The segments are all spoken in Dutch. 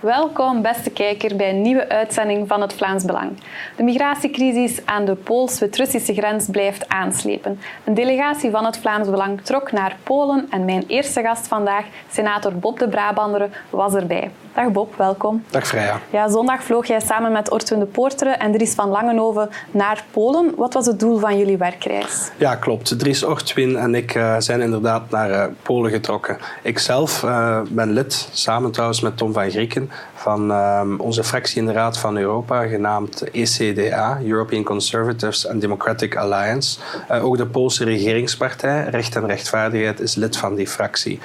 Welkom, beste kijker, bij een nieuwe uitzending van het Vlaams Belang. De migratiecrisis aan de Pools-Wit-Russische grens blijft aanslepen. Een delegatie van het Vlaams Belang trok naar Polen en mijn eerste gast vandaag, senator Bob de Brabanderen, was erbij. Dag Bob, welkom. Dag Freya. Ja, zondag vloog jij samen met Ortwin de Poorteren en Dries van Langenhoven naar Polen. Wat was het doel van jullie werkreis? Ja, klopt. Dries Ortwin en ik uh, zijn inderdaad naar uh, Polen getrokken. Ik zelf uh, ben lid, samen trouwens met Tom van Grieken, van onze fractie in de Raad van Europa, genaamd ECDA, European Conservatives and Democratic Alliance. ook de Poolse regeringspartij, Recht en Rechtvaardigheid, is lid van die fractie.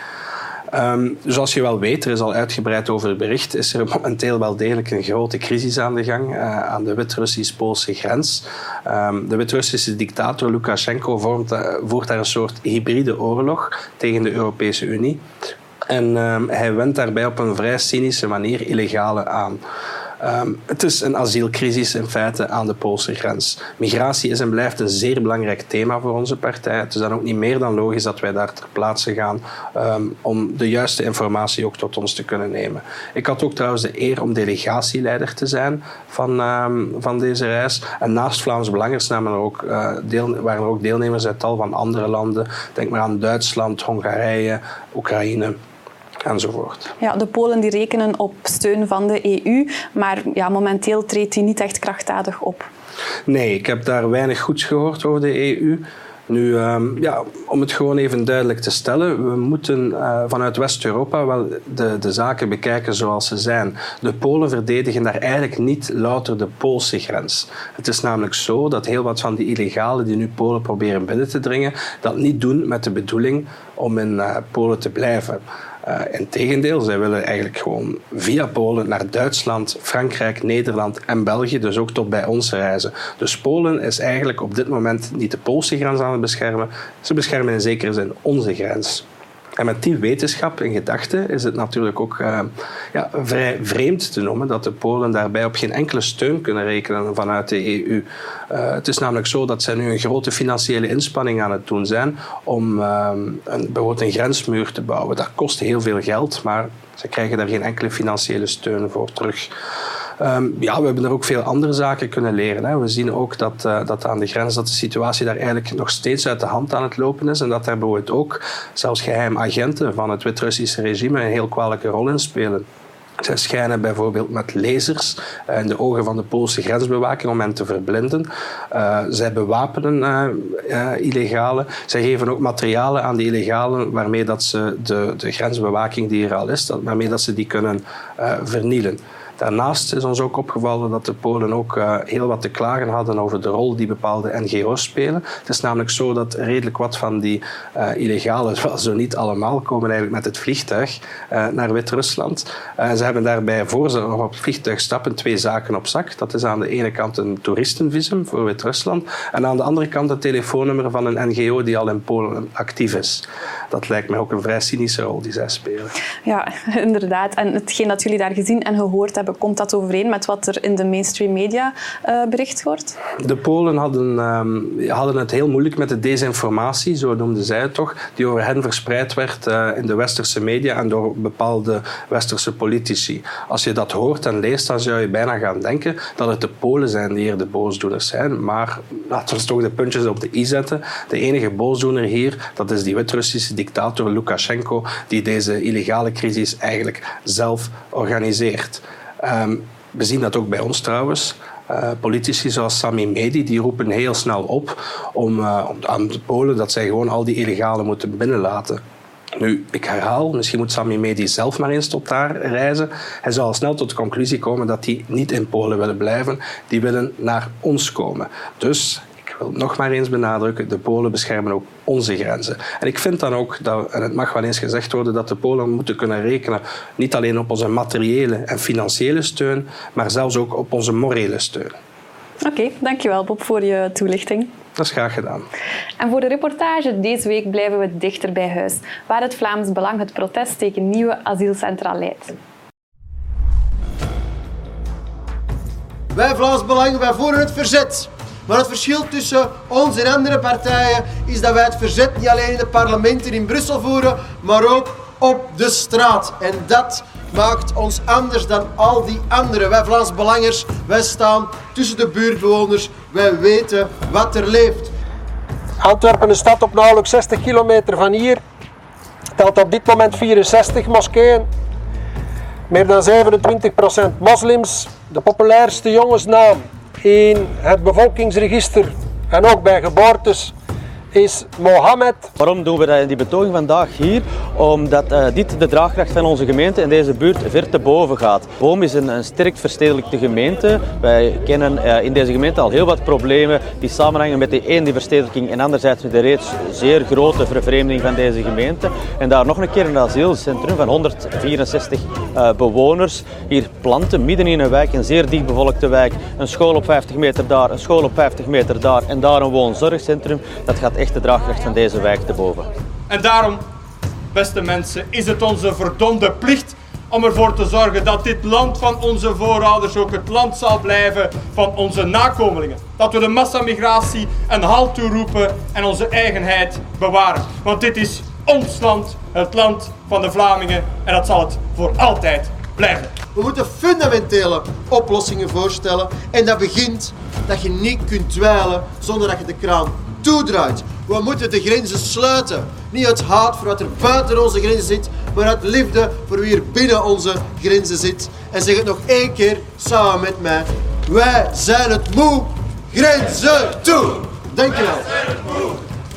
Um, zoals je wel weet, er is al uitgebreid over bericht, is er momenteel wel degelijk een grote crisis aan de gang uh, aan de Wit-Russisch-Poolse grens. Um, de Wit-Russische dictator Lukashenko uh, voert daar een soort hybride oorlog tegen de Europese Unie. En um, hij wendt daarbij op een vrij cynische manier illegale aan. Um, het is een asielcrisis in feite aan de Poolse grens. Migratie is en blijft een zeer belangrijk thema voor onze partij. Het is dan ook niet meer dan logisch dat wij daar ter plaatse gaan um, om de juiste informatie ook tot ons te kunnen nemen. Ik had ook trouwens de eer om delegatieleider te zijn van, um, van deze reis. En naast Vlaams Belangers er ook, uh, deel, waren er ook deelnemers uit tal van andere landen. Denk maar aan Duitsland, Hongarije, Oekraïne enzovoort. Ja, de Polen die rekenen op steun van de EU, maar ja, momenteel treedt die niet echt krachtdadig op. Nee, ik heb daar weinig goeds gehoord over de EU. Nu, um, ja, om het gewoon even duidelijk te stellen, we moeten uh, vanuit West-Europa wel de, de zaken bekijken zoals ze zijn. De Polen verdedigen daar eigenlijk niet louter de Poolse grens. Het is namelijk zo dat heel wat van die illegalen die nu Polen proberen binnen te dringen, dat niet doen met de bedoeling om in uh, Polen te blijven. Uh, Integendeel, zij willen eigenlijk gewoon via Polen naar Duitsland, Frankrijk, Nederland en België, dus ook tot bij ons reizen. Dus Polen is eigenlijk op dit moment niet de Poolse grens aan het beschermen, ze beschermen in zekere zin onze grens. En met die wetenschap in gedachten is het natuurlijk ook uh, ja, vrij vreemd te noemen dat de Polen daarbij op geen enkele steun kunnen rekenen vanuit de EU. Uh, het is namelijk zo dat zij nu een grote financiële inspanning aan het doen zijn om uh, een, bijvoorbeeld een grensmuur te bouwen. Dat kost heel veel geld, maar ze krijgen daar geen enkele financiële steun voor terug. Um, ja, we hebben er ook veel andere zaken kunnen leren. Hè. We zien ook dat, uh, dat aan de grens dat de situatie daar eigenlijk nog steeds uit de hand aan het lopen is en dat daar bijvoorbeeld ook zelfs geheim agenten van het Wit-Russische regime een heel kwalijke rol in spelen. Zij schijnen bijvoorbeeld met lasers uh, in de ogen van de Poolse grensbewaking om hen te verblinden. Uh, zij bewapenen uh, illegalen. Zij geven ook materialen aan die illegalen waarmee dat ze de, de grensbewaking die er al is, waarmee dat ze die kunnen vernielen. Daarnaast is ons ook opgevallen dat de Polen ook uh, heel wat te klagen hadden over de rol die bepaalde NGO's spelen. Het is namelijk zo dat redelijk wat van die illegalen, wel zo niet allemaal, komen eigenlijk met het vliegtuig uh, naar Wit-Rusland. ze hebben daarbij, voor ze op het vliegtuig stappen, twee zaken op zak. Dat is aan de ene kant een toeristenvisum voor Wit-Rusland en aan de andere kant het telefoonnummer van een NGO die al in Polen actief is. Dat lijkt mij ook een vrij cynische rol die zij spelen. Ja, inderdaad. En hetgeen dat jullie daar gezien en gehoord hebben, komt dat overeen met wat er in de mainstream media uh, bericht wordt? De Polen hadden, um, hadden het heel moeilijk met de desinformatie, zo noemden zij het toch, die over hen verspreid werd uh, in de westerse media en door bepaalde westerse politici. Als je dat hoort en leest, dan zou je bijna gaan denken dat het de Polen zijn die hier de boosdoeners zijn. Maar laten we toch de puntjes op de i zetten. De enige boosdoener hier, dat is die Wit-Russische dictator Lukashenko, die deze illegale crisis eigenlijk zelf organiseert. Um, we zien dat ook bij ons trouwens. Uh, politici zoals Sami Medi die roepen heel snel op om, uh, om aan de Polen dat zij gewoon al die illegalen moeten binnenlaten. Nu, ik herhaal, misschien moet Sami Medi zelf maar eens tot daar reizen. Hij zal al snel tot de conclusie komen dat die niet in Polen willen blijven. Die willen naar ons komen. Dus ik wil nog maar eens benadrukken, de Polen beschermen ook onze grenzen. En ik vind dan ook, dat, en het mag wel eens gezegd worden, dat de Polen moeten kunnen rekenen niet alleen op onze materiële en financiële steun, maar zelfs ook op onze morele steun. Oké, okay, dankjewel Bob voor je toelichting. Dat is graag gedaan. En voor de reportage deze week blijven we dichter bij huis, waar het Vlaams Belang het protest tegen nieuwe asielcentra leidt. Wij Vlaams Belang, wij voeren het verzet. Maar het verschil tussen ons en andere partijen is dat wij het verzet niet alleen in de parlementen in Brussel voeren, maar ook op de straat. En dat maakt ons anders dan al die anderen. Wij Vlaams Belangers, wij staan tussen de buurtbewoners. Wij weten wat er leeft. Antwerpen, een stad op nauwelijks 60 kilometer van hier, telt op dit moment 64 moskeeën. Meer dan 27% moslims. De populairste jongensnaam in het bevolkingsregister en ook bij geboortes is Mohammed. Waarom doen we die betoging vandaag hier? Omdat uh, dit de draagkracht van onze gemeente in deze buurt ver te boven gaat. Boom is een, sterk verstedelijkte gemeente. Wij kennen uh, in deze gemeente al heel wat problemen die samenhangen met de die verstedelijking en anderzijds met de reeds zeer grote vervreemding van deze gemeente. En daar nog een keer een asielcentrum van 164 uh, eh, bewoners. Hier planten midden in een wijk, een zeer dichtbevolkte wijk. Een school op 50 meter daar, een school op 50 meter daar en daar een woonzorgcentrum. Dat gaat echt de draagkracht van deze wijk te boven. En daarom, beste mensen, is het onze verdomde plicht om ervoor te zorgen dat dit land van onze voorouders ook het land zal blijven van onze nakomelingen. Dat we de massamigratie een halt toeroepen en onze eigenheid bewaren. Want dit is ons land, het land van de Vlamingen en dat zal het voor altijd blijven. We moeten fundamentele oplossingen voorstellen en dat begint dat je niet kunt dweilen zonder dat je de kraan toedraait. We moeten de grenzen sluiten. Niet uit haat voor wat er buiten onze grenzen zit, maar uit liefde voor wie er binnen onze grenzen zit. En zeg het nog één keer samen met mij. Wij zijn het moe. Grenzen toe. Dankjewel.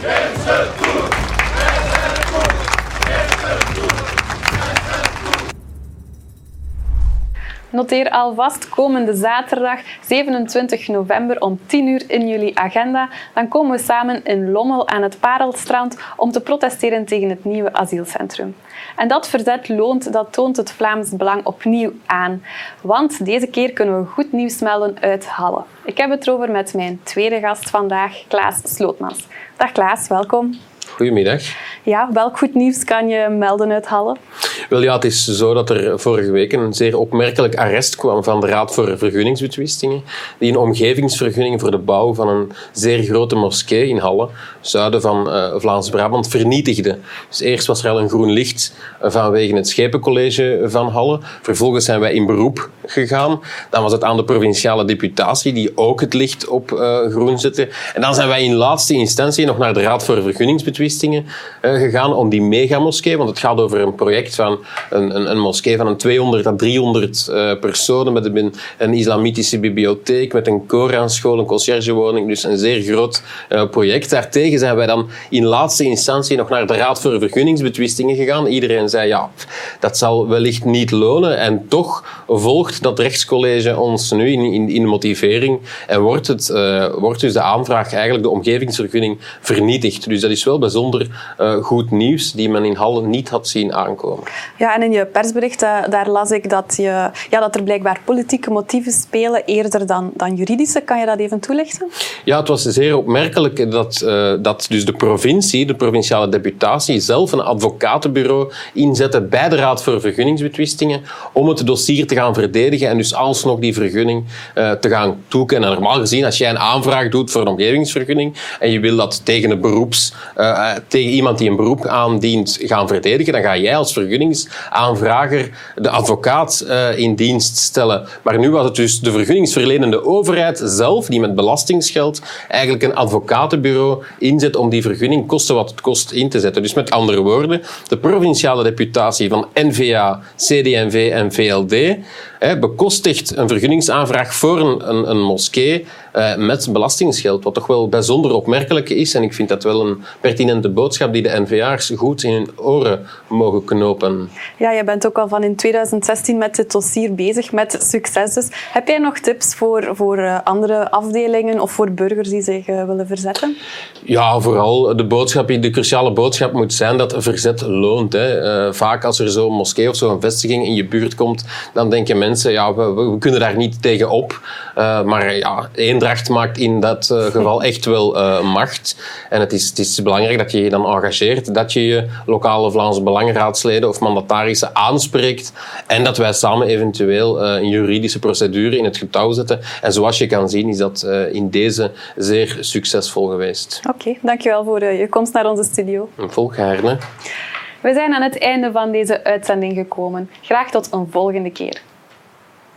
Grenzen toe. Noteer alvast komende zaterdag 27 november om 10 uur in jullie agenda. Dan komen we samen in Lommel aan het Parelstrand om te protesteren tegen het nieuwe asielcentrum. En dat verzet loont, dat toont het Vlaams Belang opnieuw aan. Want deze keer kunnen we goed nieuws melden uit Halle. Ik heb het erover met mijn tweede gast vandaag, Klaas Slootmans. Dag Klaas, welkom. Goedemiddag. Ja, welk goed nieuws kan je melden uit Halle? Wel ja, het is zo dat er vorige week een zeer opmerkelijk arrest kwam van de Raad voor Vergunningsbetwistingen, die een omgevingsvergunning voor de bouw van een zeer grote moskee in Halle, zuiden van uh, Vlaams-Brabant, vernietigde. Dus eerst was er al een groen licht vanwege het Schepencollege van Halle. Vervolgens zijn wij in beroep gegaan. Dan was het aan de provinciale deputatie, die ook het licht op uh, groen zette. En dan zijn wij in laatste instantie nog naar de Raad voor Vergunningsbetwistingen uh, gegaan om die megamoskee, want het gaat over een project van een, een, moskee van een 200 à 300 uh, personen met een, islamitische bibliotheek, met een Koranschool, een conciërgewoning, dus een zeer groot uh, project. Daartegen zijn wij dan in laatste instantie nog naar de Raad voor Vergunningsbetwistingen gegaan. Iedereen zei ja, dat zal wellicht niet lonen en toch volgt dat rechtscollege ons nu in, in, in motivering en wordt, het, uh, wordt dus de aanvraag, eigenlijk de omgevingsvergunning, vernietigd. Dus dat is wel bijzonder goed nieuws die men in Halle niet had zien aankomen. Ja, en in je persbericht uh, daar las ik dat, je, ja, dat er blijkbaar politieke motieven spelen eerder dan, dan juridische. Kan je dat even toelichten? Ja, het was zeer opmerkelijk dat, uh, dat dus de provincie, de provinciale deputatie, zelf een advocatenbureau inzette bij de Raad voor Vergunningsbetwistingen om het dossier te gaan verdedigen en dus alsnog die vergunning uh, te gaan toekennen. Normaal gezien, als jij een aanvraag doet voor een omgevingsvergunning en je wil dat tegen, een beroeps, tegen iemand die een beroep aandient gaan verdedigen, dan ga jij als vergunningsaanvrager de advocaat uh, in dienst stellen. Maar nu was het dus de vergunningsverlenende overheid zelf die met belastingsgeld eigenlijk een advocatenbureau inzet om die vergunning koste wat het kost in te zetten. Dus met andere woorden, de provinciale deputatie van NVA, CDNV en VLD bekostigt een vergunningsaanvraag voor een, een, een moskee uh, met belastingsgeld, wat toch wel bijzonder opmerkelijk is. En ik vind dat wel een pertinente boodschap die de NVA's goed in hun oren mogen knopen. Ja, je bent ook al van in 2016 met dit dossier bezig, met succes. Dus heb jij nog tips voor, voor uh, andere afdelingen of voor burgers die zich uh, willen verzetten? Ja, vooral de boodschap, de cruciale boodschap moet zijn dat verzet loont. Hè. vaak als er zo'n moskee of zo'n vestiging in je buurt komt, dan denken mensen, ja, we, we kunnen daar niet tegen op. maar ja, eendracht maakt in dat uh, geval echt wel uh, macht. En het is, het is belangrijk dat je je dan engageert, dat je je lokale Vlaamse belangenraadsleden of mandatarissen aanspreekt en dat wij samen eventueel een juridische procedure in het getouw zetten. En zoals je kan zien is dat in deze zeer succesvol geweest. Oké, okay, dankjewel voor je komst naar onze studio. Volg gaarne. We zijn aan het einde van deze uitzending gekomen. Graag tot een volgende keer.